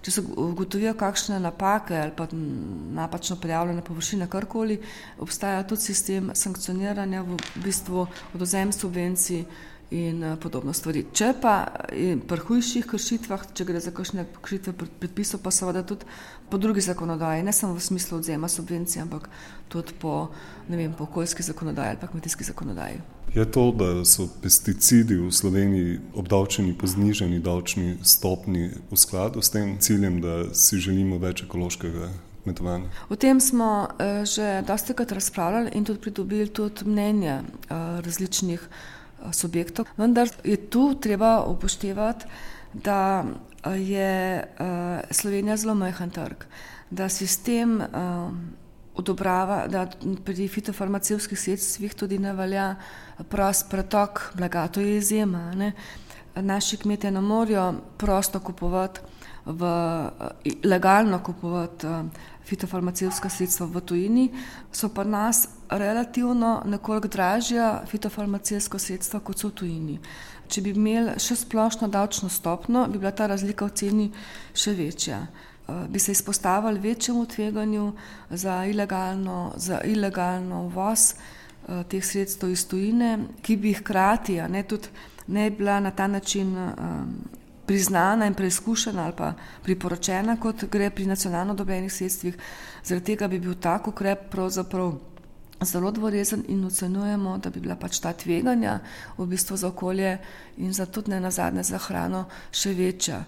Če se ugotovijo kakšne napake ali pa napačno prijavljene površine, karkoli, obstaja tudi sistem sankcioniranja, v bistvu odvzem subvencij in podobno stvari. Če pa pri hujših kršitvah, če gre za kakšne kršitve predpisov, pa seveda tudi po drugi zakonodaji, ne samo v smislu odvzema subvencij, ampak tudi po, ne vem, po okoljski zakonodaji ali pa kmetijski zakonodaji. Je to, da so pesticidi v Sloveniji obdavčeni po znižani davčni stopnji v skladu s tem ciljem, da si želimo več ekološkega kmetovanja? O tem smo že dostikrat razpravljali in tudi pridobili tudi mnenja različnih subjektov, vendar je tu treba upoštevati, da je Slovenija zelo majhen trg, da sistem odobrava, da pri fitofarmacevtskih sredstvih tudi ne velja prost pretok blaga, to je izjema, ne. Naši kmetje ne morejo prosto kupovati v, legalno kupovati fitofarmacevtska sredstva v tujini, so pri nas relativno nekoliko dražja fitofarmacevtska sredstva, kot so v tujini. Če bi imeli še splošno davčno stopnjo, bi bila ta razlika v ceni še večja. Bi se izpostavili večjemu tveganju za ilegalno, za ilegalno uvoz teh sredstev iz tujine, ki bi hkrati, ne, tudi ne bila na ta način priznana in preizkušena ali pa priporočena, kot gre pri nacionalno odobrenih sredstvih. Zaradi tega bi bil tak ukrep pravzaprav zelo dvorezen in ocenjujemo, da bi bila pač ta tveganja v bistvu za okolje in za tudi nenazadnje za hrano še večja.